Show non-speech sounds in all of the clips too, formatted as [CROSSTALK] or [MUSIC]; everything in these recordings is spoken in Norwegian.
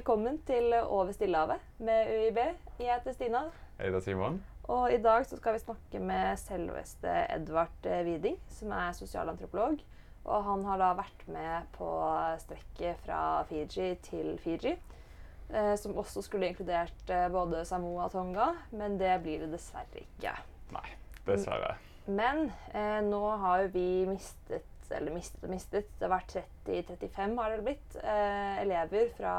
Velkommen til Over Stillehavet med UiB. Jeg heter Stina. Jeg heter Simon. Og i dag så skal vi snakke med selveste Edvard Widing, som er sosialantropolog. Og han har da vært med på strekket fra Fiji til Fiji. Eh, som også skulle inkludert eh, både Samoa og Tonga, men det blir det dessverre ikke. Nei, dessverre. Men eh, nå har jo vi mistet eller mistet og mistet. Det har vært 30-35 har det blitt eh, elever fra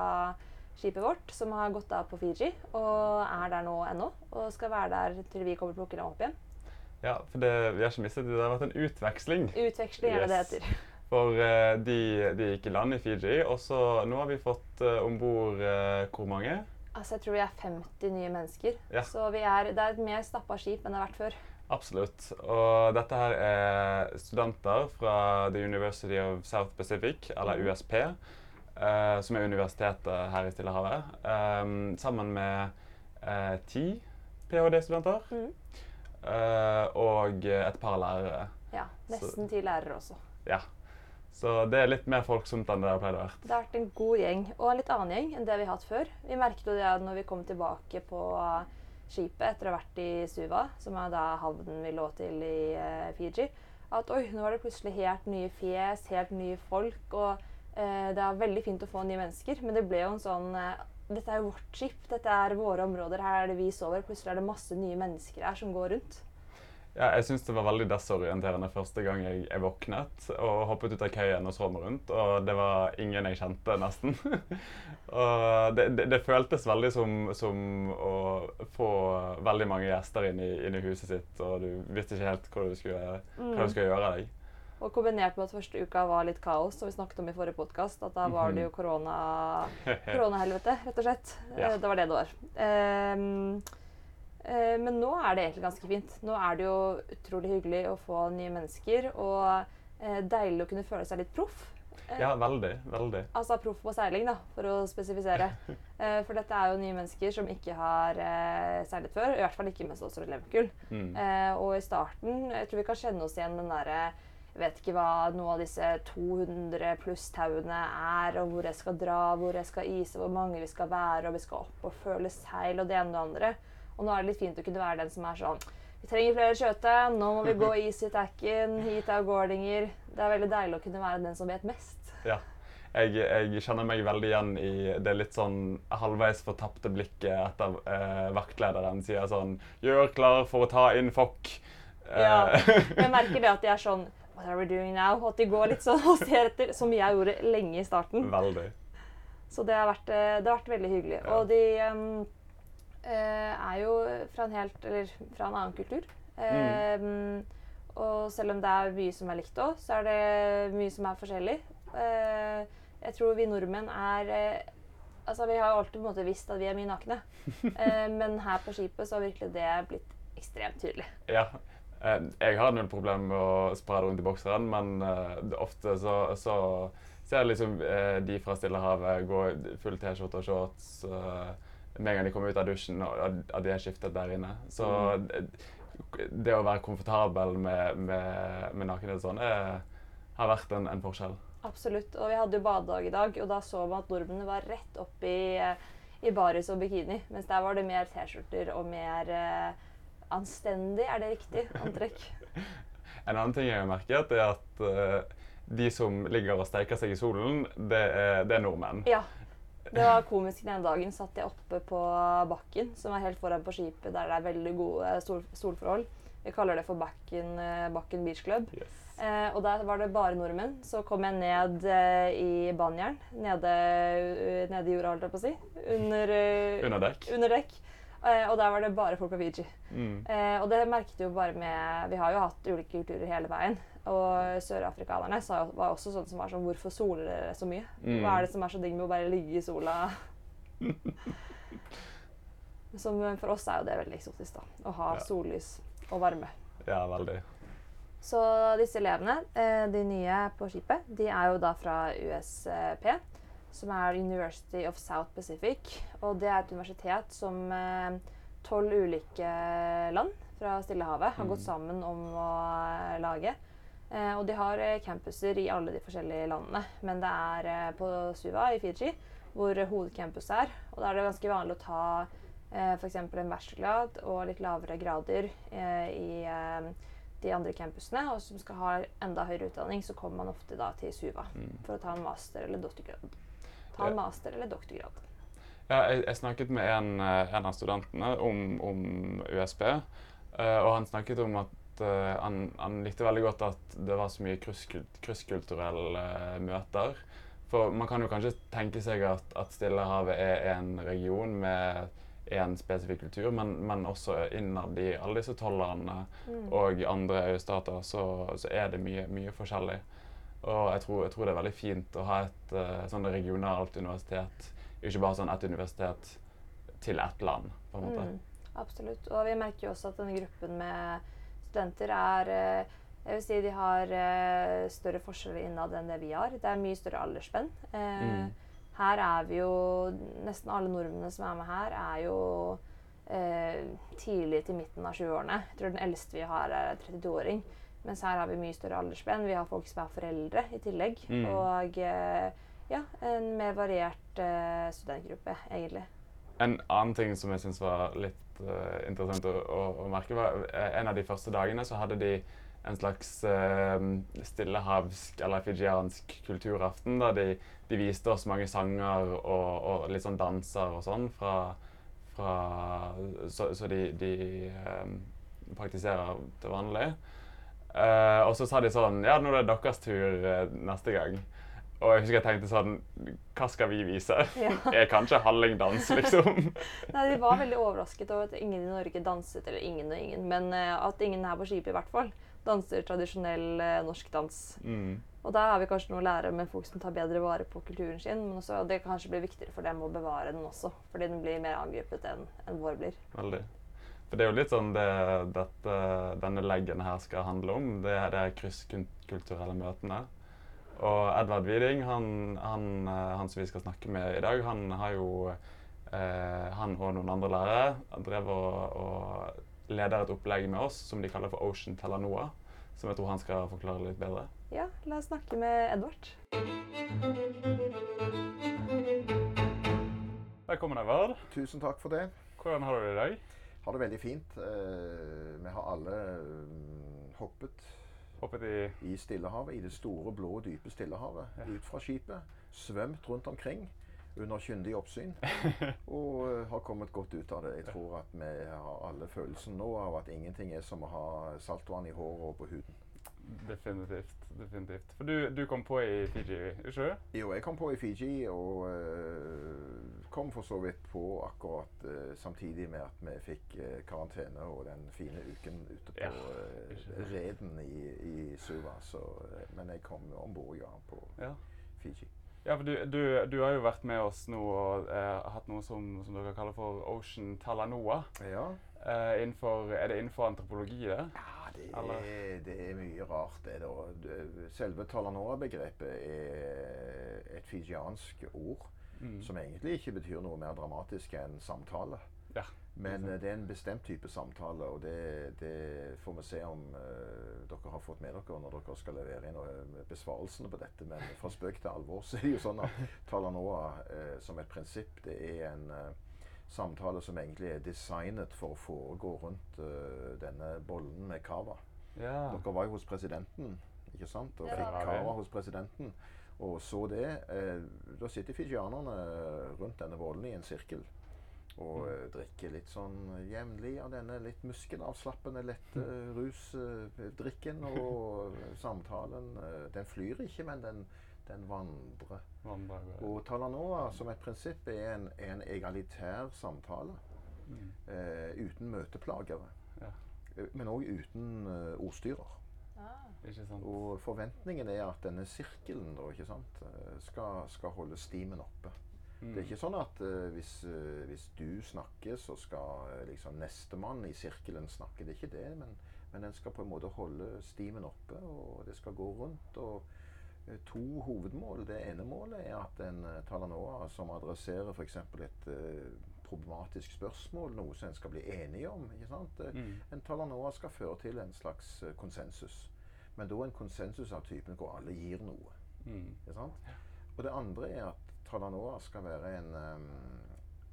skipet vårt som har gått av på Fiji og er der nå ennå. Og skal være der til vi kommer og plukker dem opp igjen. Ja, for det, vi har ikke mistet det. Det har vært en utveksling. Utveksling er det det heter. For uh, de, de gikk i land i Fiji, og så nå har vi fått uh, om bord uh, hvor mange? Altså, jeg tror vi er 50 nye mennesker. Ja. Så vi er, det er et mer stappa skip enn det har vært før. Absolutt. Og dette her er studenter fra The University of South Pacific, eller Mhm. USP, som er universitetet her i Stillehavet, um, sammen med eh, ti ph.d.-studenter Mm. eh, og et par lærere. Ja, Nesten ti lærere også. Ja. Så det er litt mer folksomt enn det har pleid å være. Det har vært en god gjeng, og en litt annen gjeng enn det vi har hatt før. Vi merket jo det når vi kom tilbake på skipet etter å ha vært i Suva, som er da havnen vi lå til i eh, Fiji, at oi, nå var det plutselig helt nye fjes, helt nye folk, og eh, det er veldig fint å få nye mennesker, men det ble jo en sånn eh, dette er jo vårt skip, dette er våre områder, her er det vi sover. Plutselig er det masse nye mennesker her som går rundt. Ja, jeg syns det var veldig desorienterende første gang jeg, jeg våknet og hoppet ut av køyen og så meg rundt, og det var ingen jeg kjente, nesten. [LAUGHS] og det, det, det føltes veldig som, som å få veldig mange gjester inn i, inn i huset sitt, og du visste ikke helt hva du skulle, hva du skulle gjøre deg. Og kombinert med at første uka var litt kaos, som vi snakket om i forrige podkast, at da var det jo Mhm. korona, [LAUGHS] koronahelvete, rett og slett. Ja. Eh, Det var det det var. Um, uh, men nå er det egentlig ganske fint. Nå er det jo utrolig hyggelig å få nye mennesker, og uh, deilig å kunne føle seg litt proff. Ja, veldig. Veldig. Altså proff på seiling, da, for å spesifisere. [LAUGHS] Eh, for dette er jo nye mennesker som ikke har eh, seilet før. I hvert fall ikke mens også elevkull. Mm. Eh, og i starten Jeg tror vi kan kjenne oss igjen den derre Jeg vet ikke hva noe av disse 200 pluss tauene er, og hvor jeg skal dra, hvor jeg skal ise, hvor mange vi skal være, og vi skal opp og føle seil og det ene og det andre. Og nå er det litt fint å kunne være den som er sånn Vi trenger flere skjøte. Nå må vi gå is [LAUGHS] i tacken. Hit er gårdinger. Det er veldig deilig å kunne være den som vet mest. Ja. Jeg, jeg kjenner meg veldig igjen i det litt sånn halvveis fortapte blikket etter eh, vaktlederen sier sånn Gjør klar for å ta inn fokk. Ja. Eh, Jeg merker det at de er sånn What are we doing now? At de går litt sånn og ser etter, som jeg gjorde lenge i starten. veldig. Så det har vært, eh, det har vært veldig hyggelig. Ja. Og de eh, er jo fra en helt Eller fra en annen kultur. Em, og selv om det er mye som er likt òg, så er det mye som er forskjellig. Uh, jeg tror vi nordmenn er uh, Altså, vi har alltid på en måte visst at vi er mye nakne. Uh, [LAUGHS] men her på skipet så har virkelig det blitt ekstremt tydelig. Ja. Eh, Jeg har null problem med å spre det rundt i bokseren, men eh, ofte så, så ser jeg liksom eh, de fra Stillehavet gå full T-skjorte og shorts med en gang de kommer ut av dusjen, og at- de har skiftet der inne. Så det, det å være komfortabel med, med, med nakenhet og sånn har vært en, en forskjell. Absolutt. Og vi hadde jo badedag i dag, og da så man at nordmennene var rett opp i, i baris og bikini. Mens der var det mer T-skjorter og mer eh, anstendig, er det riktig, antrekk? [LAUGHS] En annen ting jeg har merket, er at uh, de som ligger og steiker seg i solen, det er, det er nordmenn. Ja. Det var komisk den ene dagen. Satt jeg oppe på bakken, som er helt foran på skipet, der det er veldig gode sol solforhold. Vi kaller det for Bakken, eh, Bakken Beach Club. Yes. Eh, og der var det bare nordmenn. Så kom jeg ned eh, i banjern. Nede, uh, nede i jorda, holdt jeg på å si. Under, uh, Under dekk. Under dekk. Eh, og der var det bare folk fra Fiji. Mm. Eh, og det merket jo bare med Vi har jo hatt ulike kulturer hele veien. Og sørafrikanerne var også sånn som var sånn Hvorfor soler dere så mye? Mm. Hva er det som er så digg med å bare ligge i sola? [LAUGHS] som for oss er jo det veldig eksotisk, da. Å ha Ja. sollys og varme. Ja, veldig. Så disse elevene, eh, de nye på skipet, de er jo da fra USP, som er University of South Pacific. Og det er et universitet som tolv ulike land fra Stillehavet har Mm. gått sammen om å eh, lage. Eh, og de har eh, campuser i alle de forskjellige landene. Men det er eh, på Suva i Fiji hvor eh, hovedcampus er. Og da er det ganske vanlig å ta eh, f.eks. en bachelorgrad og litt lavere grader eh, i eh, de andre campusene. Og som skal ha enda høyere utdanning, så kommer man ofte da til Suva Mm. for å ta en master eller doktorgrad. Ta en master eller doktorgrad. Ja, jeg, jeg snakket med en, eh, en av studentene om, om USP, eh, og han snakket om at eh, han, han likte veldig godt at det var så mye krysskulturelle eh, møter. For man kan jo kanskje tenke seg at, at Stillehavet er en region med én spesifikk kultur, men, men også innad i alle disse tolv landene Mm. og andre øystater så, så er det mye, mye forskjellig. Og jeg tror, jeg tror det er veldig fint å ha et uh, sånn regionalt universitet, ikke bare sånn et universitet til ett land, på en måte. Mm, absolutt. Og vi merker jo også at denne gruppen med studenter er uh, Jeg vil si de har uh, større forskjeller innad enn det vi har. Det er mye større aldersspenn. Mm. Her er vi jo Nesten alle nordmennene som er med her, er jo tidlig til midten av 20-årene. Jeg tror den eldste vi har, er 32-åring. Mens her har vi mye større aldersspenn. Vi har folk som er foreldre i tillegg. Mm. Og eh, ja, en mer variert uh, studentgruppe, egentlig. En annen ting som jeg syns var litt uh, interessant å, å, å merke, var en av de første dagene så hadde de en slags uh, stillehavsk eller fijiansk kulturaften. Der de, de viste oss mange sanger og, og litt sånn danser og sånn fra, fra Så, så de, de um, praktiserer til vanlig. Eh, og så sa de sånn Ja, nå er det deres tur uh, neste gang. Og jeg husker jeg tenkte sånn Hva skal vi vise? Ja. [LAUGHS] Er kanskje hallingdans, liksom? [LAUGHS] Nei, De var veldig overrasket over at ingen i Norge danset, eller ingen og ingen, men uh, at ingen her på skipet i hvert fall danser tradisjonell norsk dans. Mm. Og der har vi kanskje noe å lære med folk som tar bedre vare på kulturen sin, men også det kanskje blir viktigere for dem å bevare den også, fordi den blir mer angrepet enn enn vår blir. Veldig. For det er jo litt sånn det dette, denne leggen her skal handle om. Det er de krysskulturelle møtene. Og Edvard Widing, han, han, eh, han som vi skal snakke med i dag, han har jo eh, Han og noen andre lærere drev og, og leder et opplegg med oss som de kaller for Ocean Telanoa. Som jeg tror han skal forklare litt bedre. Ja, la oss snakke med Edvard. Velkommen, Edvard. Tusen takk for det. Hvordan har du det i dag? Har det veldig fint. Eh, vi har alle mm, hoppet Hoppet i i Stillehavet, i det store, blå, dype Stillehavet, Ja. ut fra skipet. Svømt rundt omkring under kyndig oppsyn. [LAUGHS] Og eh, har kommet godt ut av det. Jeg tror at vi har alle følelsen nå av at ingenting er som å ha saltvann i håret og på huden. Definitivt. definitivt. For du, du kom på i Fiji, ikke du? Jo, jeg kom på i Fiji, og eh, kom for så vidt på akkurat eh, samtidig med at vi fikk eh, karantene og den fine uken ute på Ja. Reden i, i Suva. Så, men jeg kom om bord, ja, på Ja. Fiji. Ja, for du, du, du har jo vært med oss nå og hatt noe som, som dere kaller for Ocean Talanoa. Ja, innenfor, er det innenfor antropologi, det? ja det, er, det er mye rart, det. da. Selve Talanora-begrepet er et fijiansk ord. Mm. Som egentlig ikke betyr noe mer dramatisk enn samtale. Ja. Men eh, det er en bestemt type samtale, og det, det får vi se om uh, dere har fått med dere når dere skal levere inn eh, besvarelsene på dette. Men fra spøk til alvor [LAUGHS] så er det jo sånn at Talanoa uh, som et prinsipp, det er en eh, samtale som egentlig er designet for å foregå rundt uh, denne bollen med cava. Ja. Dere var jo hos presidenten ikke sant? Og fikk cava kava hos presidenten. Og så det. Eh, da sitter fijianerne rundt denne bollen i en sirkel. Og mm. drikker litt sånn jevnlig av denne litt muskelavslappende, lette rusdrikken. [LAUGHS] og samtalen eh, Den flyr ikke, men den, den vandrer. Vandrer. Og Talanoa som et prinsipp er en, en egalitær samtale. Mm. Eh, uten møteplagere. Ja. Eh, Men òg uten uh, ordstyrer. Ah. Og forventningen er at denne sirkelen da, ikke sant, eh, skal, skal holde stimen oppe. Mm. Det er ikke sånn at uh, hvis, uh, hvis du snakker, så skal uh, liksom nestemann i sirkelen snakke. Det er ikke det, men, men den skal på en måte holde stimen oppe, og det skal gå rundt. og To hovedmål. Det ene målet er at en Talanoa som adresserer f.eks. et uh, problematisk spørsmål, noe som en skal bli enige om. ikke sant? Mm. En Talanoa skal føre til en slags uh, konsensus. Men da en konsensus av typen hvor alle gir noe. Mm. Ikke sant? Og det andre er at Talanoa skal være en um,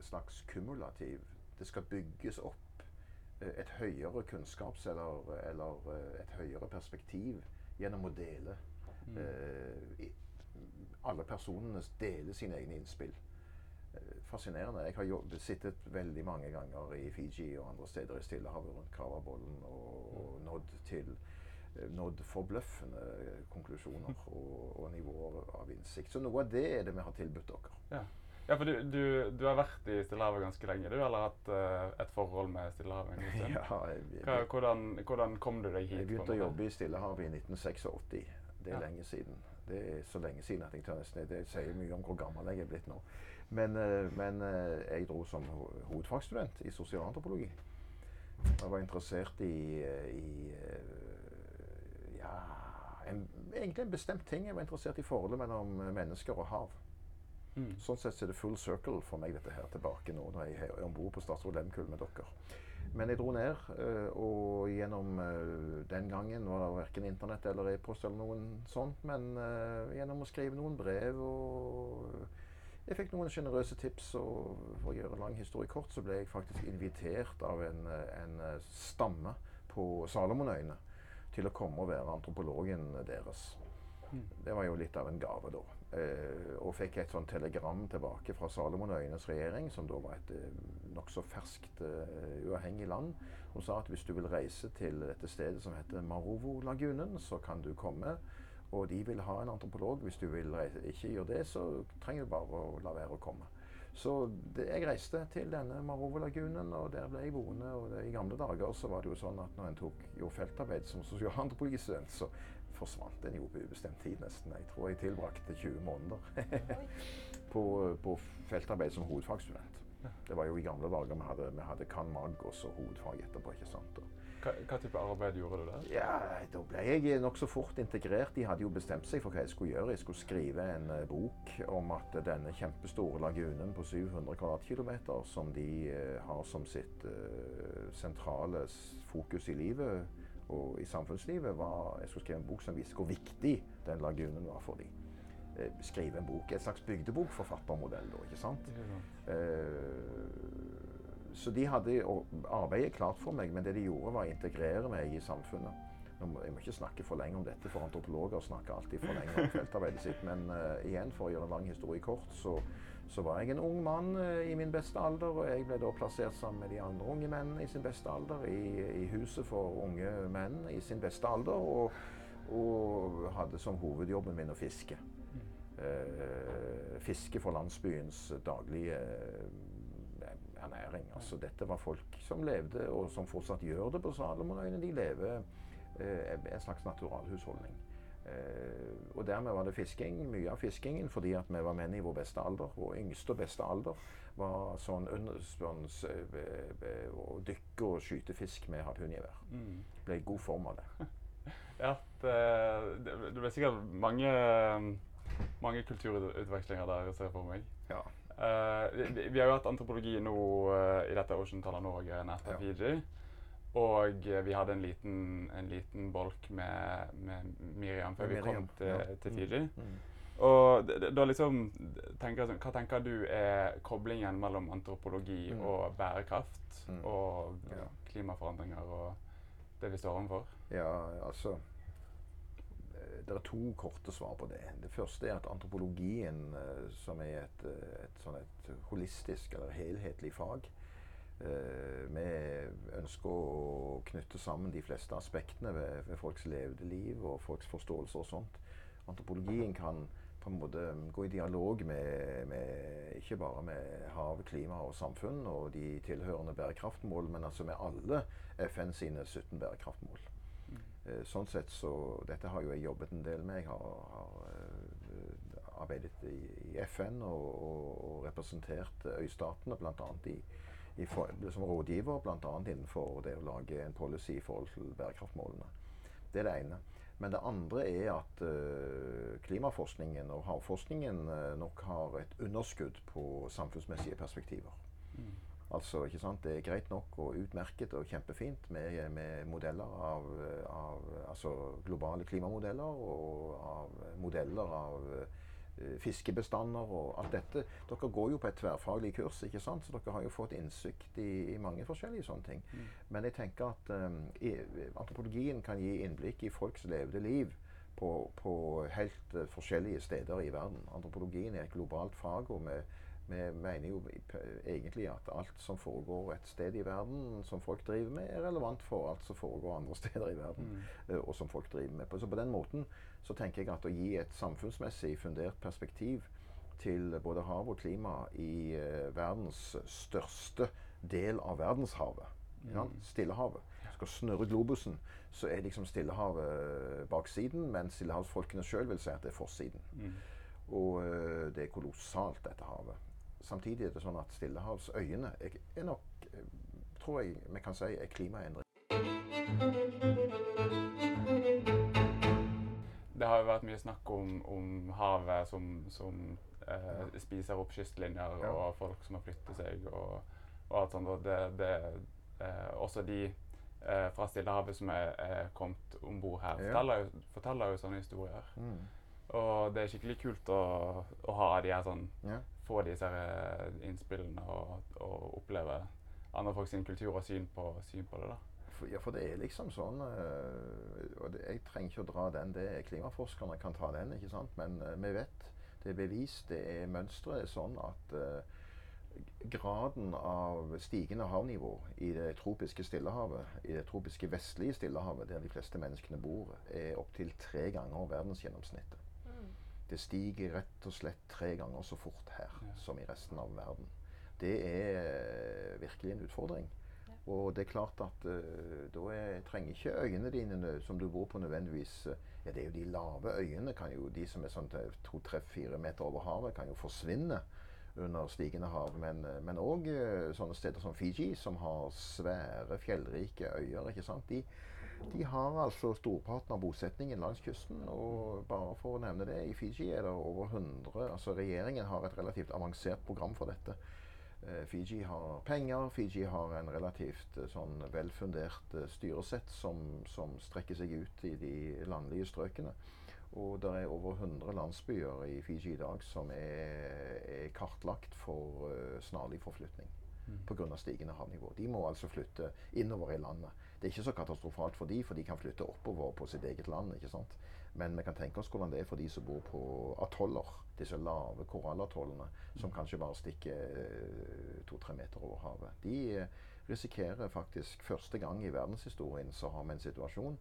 slags kumulativ. Det skal bygges opp eh, et høyere kunnskaps- eller, eller eh, et høyere perspektiv gjennom å dele. Mm. Uh, i, alle personene deler sine egne innspill. Uh, Fascinerende. Jeg har jobbet, sittet veldig mange ganger i Fiji og andre steder i Stillehavet rundt Kravabollen og, og nådd til nådd forbløffende eh, konklusjoner [LAUGHS] og, og nivåer av innsikt. Så noe av det er det vi har tilbudt dere. Ja. ja, for du, du, du har vært i Stillehavet ganske lenge, du? Eller hatt uh, et forhold med Stillehavet? [LAUGHS] Ja, jeg, Hva, hvordan, hvordan kom du deg hit? jeg begynte å jobbe i Stillehavet i 1986. Det er Ja. lenge siden. Det er så lenge siden at jeg tør nesten Det sier mye om hvor gammel jeg er blitt nå. Men, eh, men eh, jeg dro som ho- hovedfagsstudent i sosialantropologi. Jeg var interessert i, eh, i eh, ja, en, egentlig en bestemt ting. Jeg var interessert i forholdet mellom mennesker og hav. Mm. Sånn sett er det full circle for meg dette her tilbake nå når jeg er om bord på Statsråd Lehmkuhl med dere. Men jeg dro ned, eh, og gjennom eh, den gangen var det verken internett eller e-post eller noen sånt, men eh, gjennom å skrive noen brev og jeg fikk noen sjenerøse tips, og for å gjøre lang historie kort, så ble jeg faktisk invitert av en, eh, en eh, stamme på Salomonøyene til å komme og være antropologen deres. Det var jo litt av en gave, da. Eh, og fikk et sånt telegram tilbake fra Salomonøyenes regjering, som da var et eh, nokså ferskt uh, uavhengig land, som sa at hvis du vil reise til dette stedet som heter Marovo-lagunen, så kan du komme. Og de vil ha en antropolog. Hvis du vil reise, ikke gjøre det, så trenger du bare å la være å komme. Så det, jeg reiste til denne Marovo-lagunen, og der ble jeg boende. Og det, I gamle dager så var det jo sånn at når en tok jo feltarbeid som sosialantropologistudent, så forsvant en jo på ubestemt tid nesten. Jeg tror jeg tilbrakte 20 måneder [LAUGHS] på, på feltarbeid som hovedfagsstudent. Det var jo i gamle dager vi hadde, vi hadde kan mag og så hovedfag etterpå. ikke sant? Og Hva, hva type arbeid gjorde du der? ja, da ble jeg nokså fort integrert. De hadde jo bestemt seg for hva jeg skulle gjøre. Jeg skulle skrive en eh, bok om at denne kjempestore lagunen på 700 kvadratkilometer, som de eh, har som sitt eh, sentrale fokus i livet og i samfunnslivet, var Jeg skulle skrive en bok som viste hvor viktig den lagunen var for dem. Eh, skrive en bok, et slags bygdebokforfattermodell, da, ikke sant? Ikke sant? Så de hadde arbeidet klart for meg, men det de gjorde var å integrere meg i samfunnet. Jeg må ikke snakke for lenge om dette, for antropologer snakker alltid for lenge om feltarbeidet sitt. Men uh, igjen, for å gjøre en lang historie kort, så, så var jeg en ung mann uh, i min beste alder. Og jeg ble da plassert sammen med de andre unge mennene i sin beste alder i, i huset for unge menn i sin beste alder. Og, og hadde som hovedjobben min å fiske. Uh, fiske for landsbyens daglige ernæring. Altså, dette var folk som levde, og som fortsatt gjør det på Salomonøyene. De lever eh, en slags naturalhusholdning. Eh, og dermed var det fisking, mye av fiskingen, fordi at vi var menn i vår beste alder. Vår yngste og beste alder var sånn under sånn, eh, å dykke og skyte fisk med harpungevær. Mm. Ble i god form av det. [LAUGHS] Ja, det, det, det ble sikkert mange, mange kulturutvekslinger der, ser jeg for meg. Ja. Eh, vi, vi har jo hatt antropologi nå eh, i dette Ocean-tallet Norge etter Ja. Fiji. Og eh, vi hadde en liten, en liten bolk med, med Miriam før Med vi kom til, ja. til Mm. Fiji. Mm. Og d- d- da liksom tenker sånn, Hva tenker du er koblingen mellom antropologi Mm. og bærekraft Mm. og klimaforandringer og det vi står overfor? Ja, altså det er to korte svar på det. Det første er at antropologien, eh, som er et, eh, et, sånn et holistisk eller helhetlig fag eh, Vi ønsker å knytte sammen de fleste aspektene ved, ved folks levde liv og folks forståelse og sånt. Antropologien kan på en måte gå i dialog med, med ikke bare med hav, klima og samfunn og de tilhørende bærekraftmål, men altså med alle FN sine 17 bærekraftmål. Eh, sånn sett så Dette har jo jeg jobbet en del med. Jeg har, har uh, arbeidet i, i FN og, og, og, representert øystatene bl.a. I, i for, som rådgiver bl.a. innenfor det å lage en policy i forhold til bærekraftmålene. Det er det ene. Men det andre er at uh, klimaforskningen og havforskningen uh, nok har et underskudd på samfunnsmessige perspektiver. Mm. Altså, ikke sant? Det er greit nok og utmerket og kjempefint med, med modeller av, av, Altså globale klimamodeller og av modeller av uh, fiskebestander og alt dette. Dere går jo på et tverrfaglig kurs, ikke sant? så dere har jo fått innsikt i, i mange forskjellige sånne ting. Mm. Men jeg tenker at um, antropologien kan gi innblikk i folks levde liv. På, på helt uh, forskjellige steder i verden. Antropologien er et globalt fag. og med vi mener jo egentlig at alt som foregår et sted i verden, som folk driver med, er relevant for alt som foregår andre [LAUGHS] steder i verden, mm. Eh, og som folk driver med. Så på den måten så tenker jeg at å gi et samfunnsmessig fundert perspektiv til både hav og klima i uh, verdens største del av verdenshavet, mm. Stillehavet Skal snurre globusen, så er liksom Stillehavet baksiden, men stillehavsfolkene sjøl vil si at det er forsiden. Mm. Og uh, det er kolossalt, dette havet samtidig er det sånn at stillehavsøyene er, er nok, tror jeg vi kan si, er klimaendring. Det har jo vært mye snakk om, om havet som, som eh, spiser opp kystlinjer, ja. og folk som har flyttet seg og, og alt sånt. Og det, det eh, også de eh, fra Stillehavet som er, er kommet om bord her, ja. forteller, jo, forteller, jo, sånne historier. Mm. Og det er skikkelig kult å, å ha de her sånn ja få disse eh, innspillene og, og oppleve andre folk sin kultur og syn på, syn på det. da. Ja, for det er liksom sånn øh, og det, Jeg trenger ikke å dra den. det er Klimaforskerne kan ta den, ikke sant? men øh, vi vet. Det er bevist. det er Mønsteret er sånn at graden av stigende havnivå i det tropiske Stillehavet, i det tropiske vestlige Stillehavet, der de fleste menneskene bor, er opptil tre ganger verdensgjennomsnittet. Det stiger rett og slett tre ganger så fort her ja. som i resten av verden. Det er eh, virkelig en utfordring. Ja. Og det er klart at uh, da er, trenger ikke øyene dine som du bor på, nødvendigvis uh, Ja, det er jo de lave øyene, kan jo, de som er sånn to-tre-fire meter over havet, kan jo forsvinne under stigende hav. Men òg uh, sånne steder som Fiji, som har svære, fjellrike øyer. ikke sant? De, de har altså storparten av bosetningen langs kysten. Og bare for å nevne det, i Fiji er det over 100 Altså regjeringen har et relativt avansert program for dette. Eh, Fiji har penger, Fiji har en relativt eh, sånn velfundert eh, styresett som, som, strekker seg ut i de landlige strøkene. Og det er over 100 landsbyer i Fiji i dag som er, er kartlagt for snarlig forflytning mm. pga. stigende havnivå. De må altså flytte innover i landet. Det er ikke så katastrofalt for de, for de kan flytte oppover på sitt eget land. ikke sant? Men vi kan tenke oss hvordan det er for de som bor på atoller. Disse lave korallatollene som kanskje bare stikker eh, to-tre meter over havet. De eh, risikerer faktisk første gang i verdenshistorien så har vi en situasjon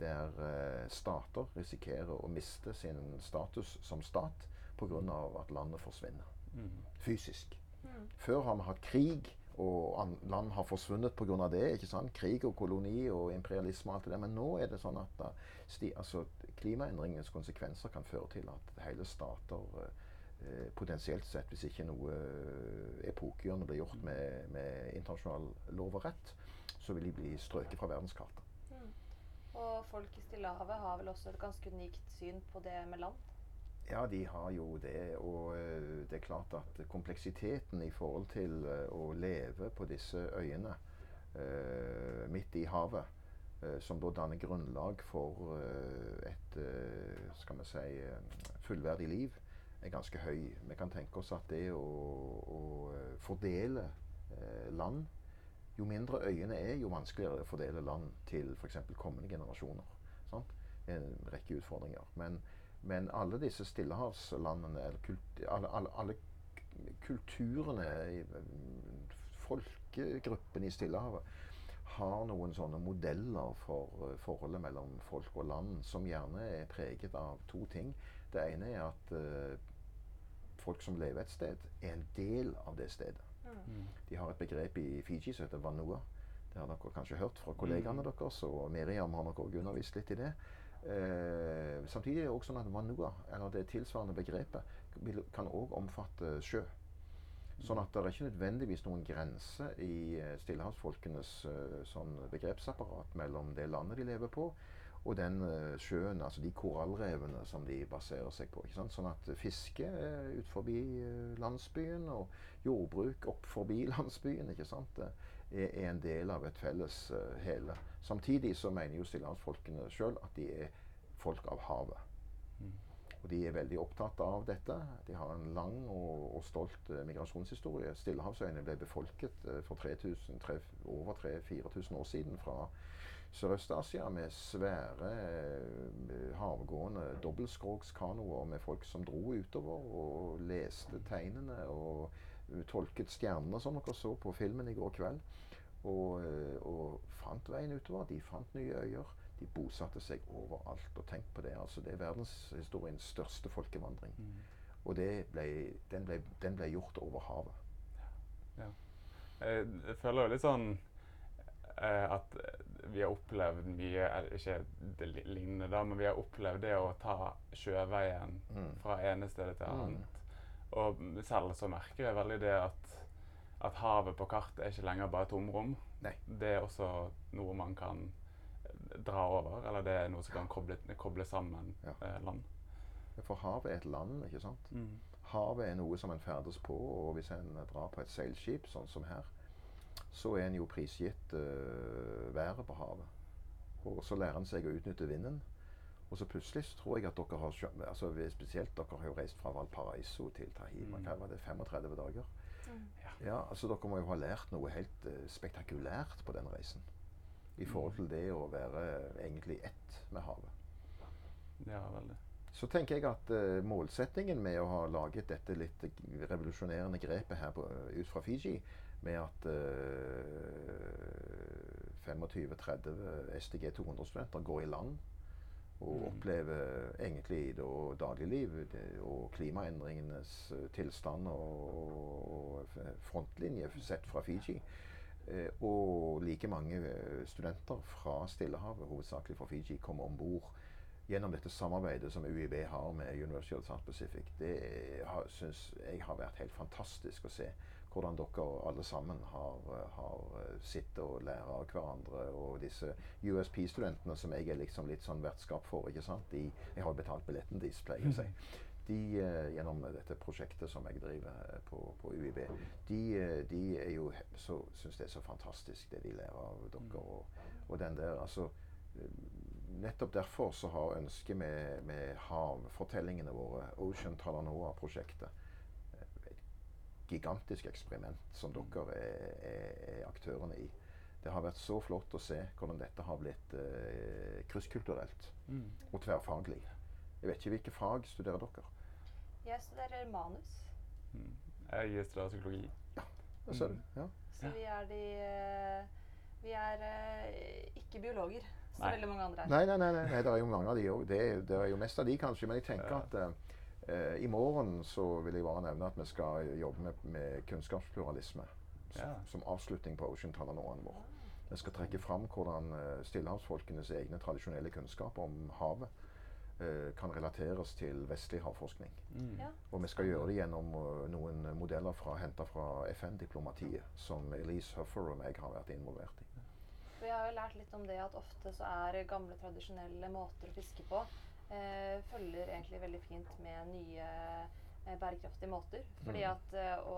der eh, stater risikerer å miste sin status som stat pga. at landet forsvinner. Mm. Fysisk. Mm. Før har vi hatt krig og land har forsvunnet pga. det. ikke sant? Krig og koloni og imperialisme og alt det der. Men nå er det sånn at da, sti, altså, klimaendringens konsekvenser kan føre til at hele stater eh, potensielt sett, hvis ikke noe eh, epokegjørende blir gjort med, med, internasjonal lov og rett, så vil de bli strøket fra verdenskartet. Mm. Og folk i Stillehavet har vel også et ganske unikt syn på det med land? Ja, de har jo det. Og uh, det er klart at kompleksiteten i forhold til uh, å leve på disse øyene uh, midt i havet, som da danner grunnlag for et skal vi si, fullverdig liv, er ganske høy. Vi kan tenke oss at det å, å fordele land Jo mindre øyene er, jo vanskeligere er å fordele land til f.eks. kommende generasjoner. Sant? en rekke utfordringer. Men, men alle disse stillehavslandene, eller kult, alle, alle, alle kulturene, folkegruppene i Stillehavet, har noen sånne modeller for uh, forholdet mellom folk og land som gjerne er preget av to ting. Det ene er at uh, folk som lever et sted, er en del av det stedet. Mm. De har et begrep i Fiji som heter vanua. Det har dere kanskje hørt fra kollegaene mm. deres, og Miriam har nok også undervist litt i det. Eh, samtidig er det også sånn at vanua, eller det tilsvarende begrepet, kan òg omfatte sjø. Sånn at det er ikke nødvendigvis noen grense i eh, stillehavsfolkenes uh, sånn begrepsapparat mellom det landet de lever på, og den uh, sjøen, altså de korallrevene som de baserer seg på. Sånn at fiske ut forbi landsbyen og jordbruk opp forbi [LAUGHS] landsbyen ikke sant? Er, en del av et felles hele. Samtidig så mener jo stillehavsfolkene sjøl at de er folk av havet. Og de er veldig opptatt av dette. De har en lang og, og stolt uh, migrasjonshistorie. Stillehavsøyene ble befolket uh, for 3000, 3, over 3000-4000 år siden fra Sørøst-Asia med svære uh, havgående dobbeltskrogskanoer med folk som dro utover og leste tegnene og tolket stjernene som dere så på filmen i går kveld. Og, og fant veien utover. De fant nye øyer. De bosatte seg overalt. Og tenk på det. altså Det er verdenshistoriens største folkevandring. Mm. Og ble, den, ble, den, ble, gjort over havet. Ja. Jeg føler jo litt sånn eh, at vi har opplevd mye Ikke det lignende, da, men vi har opplevd det å ta sjøveien mm. fra ene stedet til mm. annet. Mm. Og selv så merker jeg veldig det at, at havet på kartet er ikke lenger bare tomrom. Nei. Det er også noe man kan dra over, eller det er noe som kan koble, koble sammen ja. eh, land? For havet er et land, ikke sant? Mm. Havet er noe som en ferdes på, og hvis en drar på et seilskip, sånn som her, så er en jo prisgitt uh, været på havet. Og så lærer en seg å utnytte vinden. Og så plutselig så tror jeg at dere har altså Spesielt dere har jo reist fra Valparaiso til Tahima. Mm. Hva var det? 35 dager? Mm. Ja, altså Dere må jo ha lært noe helt uh, spektakulært på den reisen i forhold til det å være egentlig ett med havet. Ja, veldig. Så tenker jeg at uh, målsettingen med å ha laget dette litt revolusjonerende grepet her på, ut fra Fiji, med at uh, eh, 25-30 SDG 200-studenter går i land og oppleve opplever egentlig da dagliglivet og klimaendringenes tilstand og, og frontlinje sett fra Fiji. Eh, og like mange eh, studenter fra Stillehavet, hovedsakelig fra Fiji, kom om bord gjennom dette samarbeidet som UiB har med University of South Pacific. Det syns jeg har vært helt fantastisk å se hvordan dere alle sammen har, eh, har sittet og lært av hverandre. Og disse USP-studentene som jeg er liksom litt sånn vertskap for. ikke sant? De, jeg har betalt billetten deres, pleier jeg å si. de, eh, gjennom dette prosjektet som jeg driver eh, på, på UiB, de, eh, de, er jo så synes det er så fantastisk det de lærer av dere. Og, og den der, altså Nettopp derfor så har ønsket med, med havfortellingene våre, Ocean Talanoa-prosjektet, et gigantisk eksperiment som dere er, er, er, aktørene i. Det har vært så flott å se hvordan dette har blitt eh, krysskulturelt mm. og tverrfaglig. Jeg vet ikke hvilke fag studerer dere? Jeg studerer manus. Mm. Jeg studerer psykologi. Ja, det ser du. Mm. Ja. Så vi er de eh, Vi er uh, ikke biologer, som veldig mange andre er. Nei, nei, nei, nei, det er jo mange av de òg. Det, det, er jo mest av de, kanskje. Men jeg tenker ja. at uh, i morgen så vil jeg bare nevne at vi skal jobbe med, med kunnskapspluralisme. Ja. Som, avslutning på Ocean Talanoaen vår. Vi skal trekke fram hvordan uh, stillehavsfolkenes egne tradisjonelle kunnskap om havet Eh, kan relateres til vestlig havforskning. Mm. Ja. Og vi skal gjøre det gjennom uh, noen modeller fra, henta fra FN-diplomatiet, som Elise Huffer og meg har vært involvert i. Vi har jo lært litt om det at ofte så er gamle, tradisjonelle måter å fiske på eh, følger egentlig veldig fint med nye eh, bærekraftige måter. Fordi mm. at eh, å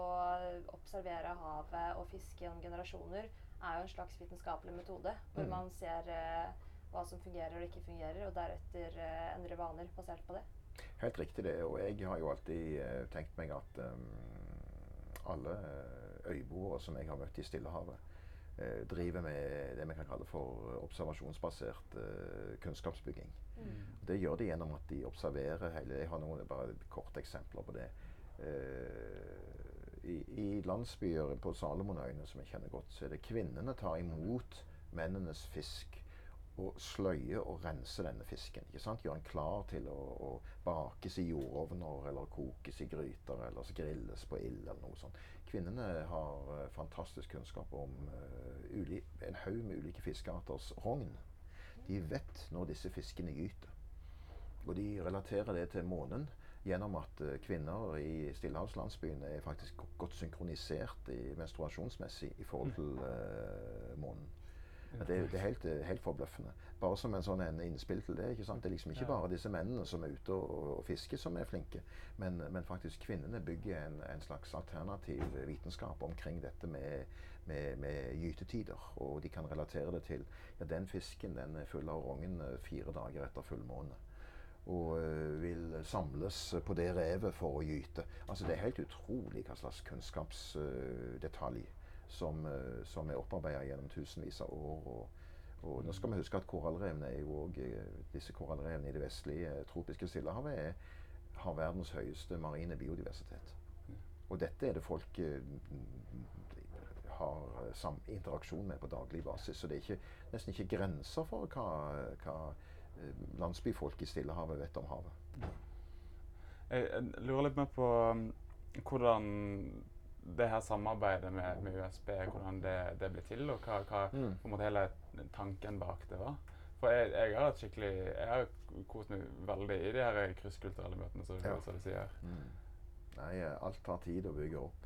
observere havet og fiske gjennom generasjoner er jo en slags vitenskapelig metode, hvor mm. man ser eh, hva som fungerer og ikke fungerer, og deretter uh, endre vaner basert på det. Helt riktig det. Og jeg har jo alltid tenkt meg at um, alle øyboere som jeg har møtt i Stillehavet, eh, driver med det vi kan kalle for observasjonsbasert uh, kunnskapsbygging. Mm. Det gjør de gjennom at de observerer hele Jeg har noen bare korte eksempler på det. Uh, i, I landsbyer på Salomonøyene, som jeg kjenner godt, så er det kvinnene tar imot mennenes fisk og sløyer og renser denne fisken. ikke sant? Gjør den klar til å, å bakes i jordovner eller kokes i gryter eller grilles på ild eller noe sånt. Kvinnene har uh, fantastisk kunnskap om uh, en haug med ulike fiskearters rogn. De vet når disse fiskene gyter. Og de relaterer det til månen gjennom at uh, kvinner i stillehavslandsbyene er faktisk godt synkronisert i menstruasjonsmessig i forhold til månen. Det, det, er helt, eh, helt, forbløffende. Bare som en sånn en innspill til det. ikke sant? Det er liksom ikke bare disse mennene som er ute og, og fisker, som er flinke. Men, men faktisk kvinnene bygger en, en, slags alternativ vitenskap omkring dette med, med, med, gytetider. Og de kan relatere det til ja, den fisken den er full av rogn eh, fire dager etter fullmåne. Og uh, vil samles på det revet for å gyte. Altså Det er helt utrolig hva slags kunnskapsdetalj. Som, eh, som er opparbeida gjennom tusenvis av år. Og, og nå skal vi huske at korallrevene er jo også, eh, disse korallrevene i det vestlige eh, tropiske Stillehavet er, har verdens høyeste marine biodiversitet. Og dette er det folk har sam, interaksjon med på daglig basis. Så det er ikke, nesten ikke grenser for hva, hva landsbyfolk i Stillehavet vet om havet. Jeg lurer litt mer på um, hvordan det her samarbeidet med, med USB, hvordan det, det ble til, og hva, hva mm. hele tanken bak det var. For jeg, jeg har hatt skikkelig Jeg har kost meg veldig i de her krysskulturelle møtene, som, ja. du sier. Mm. Nei, alt tar tid å bygge opp.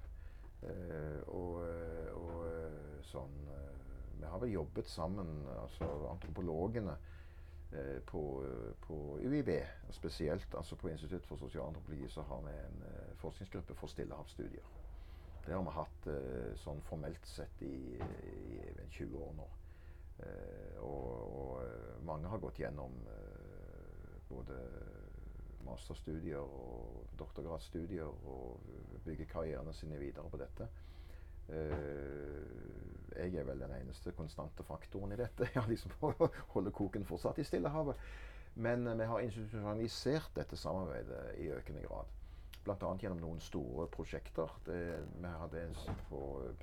Uh, og, eh, og sånn Vi har vel jobbet sammen, altså antropologene på, på, UiB, spesielt altså på Institutt for sosialantropologi, så har vi en forskningsgruppe for stillehavsstudier. Det har vi hatt eh, sånn formelt sett i, i, i 20 år nå. Eh, og, og, eh, mange har gått gjennom både masterstudier og doktorgradsstudier og bygger karrierene sine videre på dette. jeg er vel den eneste konstante faktoren i dette. [LAUGHS] Jeg har liksom holder koken fortsatt i Stillehavet. Men vi har institusjonalisert dette samarbeidet i økende grad. Bl.a. gjennom noen store prosjekter. Det, vi hadde en på,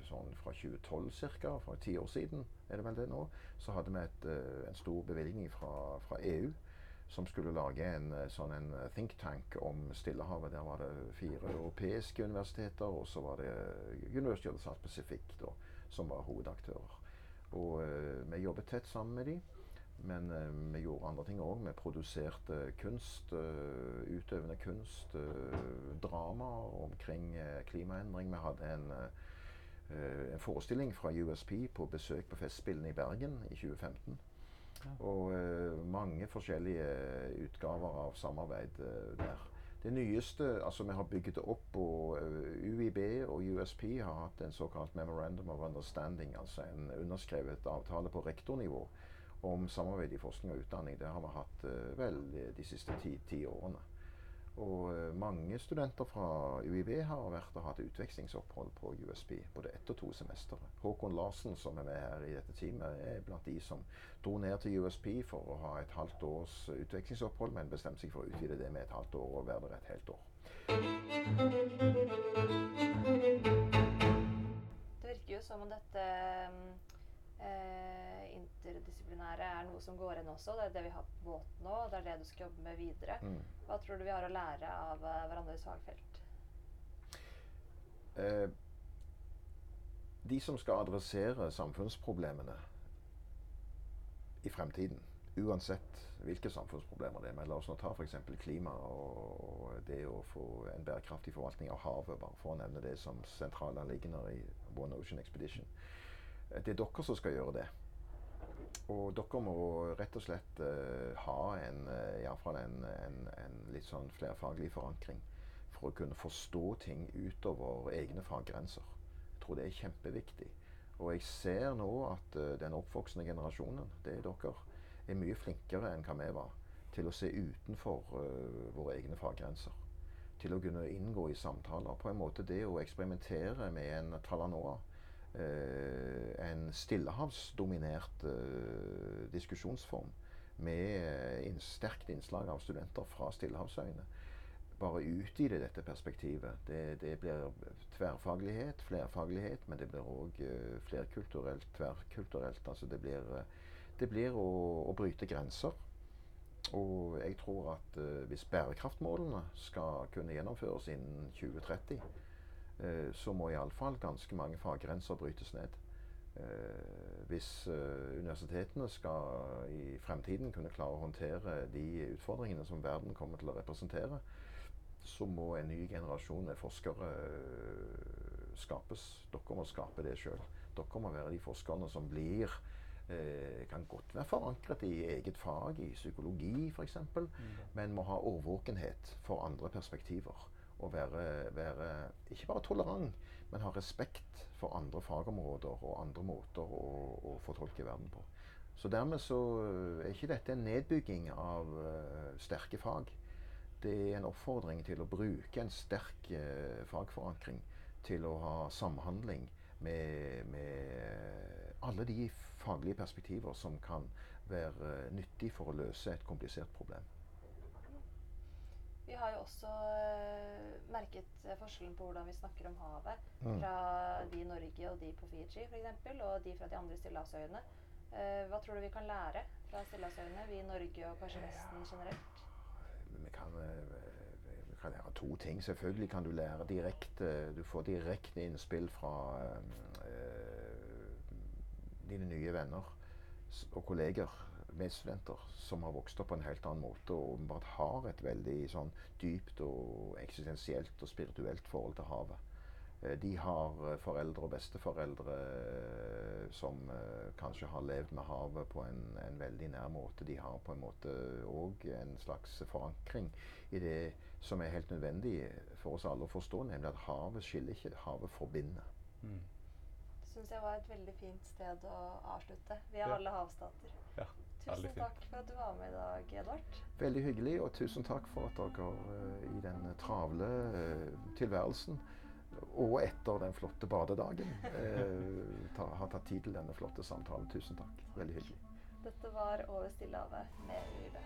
sånn fra 2012 ca., for ti år siden er det vel det nå, så hadde vi et, eh, en stor bevilgning fra, fra, EU som skulle lage en eh, sånn en eh, think tank om Stillehavet. Der var det fire europeiske universiteter, og så var det University of the South Pacific da, som var hovedaktører. Og vi jobbet tett sammen med dem. Men uh, vi gjorde andre ting òg. Vi produserte kunst, uh, utøvende kunst, uh, drama omkring klimaendring. Vi hadde en, en, forestilling fra USP på besøk på Festspillene i Bergen i 2015. Ja. Og mange forskjellige utgaver av samarbeid der. Det nyeste altså Vi har bygget det opp, og UiB og USP har hatt en såkalt Memorandum of Understanding, altså en underskrevet avtale på rektornivå om samarbeid i forskning og utdanning. Det har vi hatt uh, vel de siste ti, ti årene. Og uh, mange studenter fra UiB har vært og hatt utvekslingsopphold på USB både ett og to semestre. Håkon Larsen, som er med her i dette teamet, er blant de som dro ned til USP for å ha et halvt års utvekslingsopphold, men bestemte seg for å utvide det med et halvt år og være der et helt år. Det virker jo som om dette eh, interdisiplinære er noe som går inn også. Det er det vi har på båten nå, det er det du skal jobbe med videre. Mm. Hva tror du vi har å lære av uh, hverandres fagfelt? Eh, de som skal adressere samfunnsproblemene i fremtiden, uansett hvilke samfunnsproblemer det er. Men la oss nå ta f.eks. klima og, det å få en bærekraftig forvaltning av havet, bare for å nevne det som sentrale anliggender i One Ocean Expedition. Det er dere som skal gjøre det. Og dere må rett og slett uh, ha en, uh, en, en, en, litt sånn flerfaglig forankring for å kunne forstå ting utover egne faggrenser. Jeg tror det er kjempeviktig. Og jeg ser nå at uh, den oppvoksende generasjonen, det er dere, er mye flinkere enn hva vi var til å se utenfor våre egne faggrenser. Til å kunne inngå i samtaler. På en måte det å eksperimentere med en Talanoa en stillehavsdominert eh, diskusjonsform med eh, sterkt innslag av studenter fra stillehavsøyene. Bare utvide dette perspektivet. Det, det, blir tverrfaglighet, flerfaglighet, men det blir òg flerkulturelt, tverrkulturelt. Altså det blir, det blir å, å bryte grenser. Og jeg tror at hvis bærekraftmålene skal kunne gjennomføres innen 2030, uh, så må iallfall ganske mange faggrenser brytes ned. Eh, hvis universitetene skal i fremtiden kunne klare å håndtere de utfordringene som verden kommer til å representere, så må en ny generasjon med forskere skapes. Dere må skape det sjøl. Dere må være de forskerne som blir eh, kan godt være forankret i eget fag, i psykologi f.eks., mm. men må ha årvåkenhet for andre perspektiver. Og være, være, ikke bare tolerant, men ha respekt for andre fagområder og andre måter å, å fortolke verden på. Så dermed så er ikke dette en nedbygging av uh, sterke fag. Det er en oppfordring til å bruke en sterk uh, fagforankring til å ha samhandling med, med alle de faglige perspektiver som kan være eh, nyttig for å løse et komplisert problem. Vi har jo også uh, merket forskjellen på hvordan vi snakker om havet. Mm. Fra de i Norge og de på Fiji f.eks., og de fra de andre stillehavsøyene. Uh, hva tror du vi kan lære fra stillehavsøyene, vi i Norge og kanskje Vesten generelt? Vi kan, vi kan, lære to ting. Selvfølgelig kan du lære direkte Du får direkte innspill fra dine nye venner og kolleger, medstudenter, som har vokst opp på en helt annen måte og åpenbart har et veldig sånn dypt og eksistensielt og spirituelt forhold til havet. Eh, de har eh, foreldre og besteforeldre eh, som kanskje har levd med havet på en, en veldig nær måte. De har på en måte òg en slags forankring i det som er helt nødvendig for oss alle å forstå, nemlig at havet skiller ikke, havet forbinder. Mm syns jeg var et veldig fint sted å avslutte. Vi er ja. alle havstater. Ja, tusen takk for at du var med i dag, Edvard. Veldig hyggelig, og tusen takk for at dere uh, i den travle uh, tilværelsen og etter den flotte badedagen uh, ta, har tatt tid til denne flotte samtalen. Tusen takk. Veldig hyggelig. Dette var Over Stillehavet med UiB.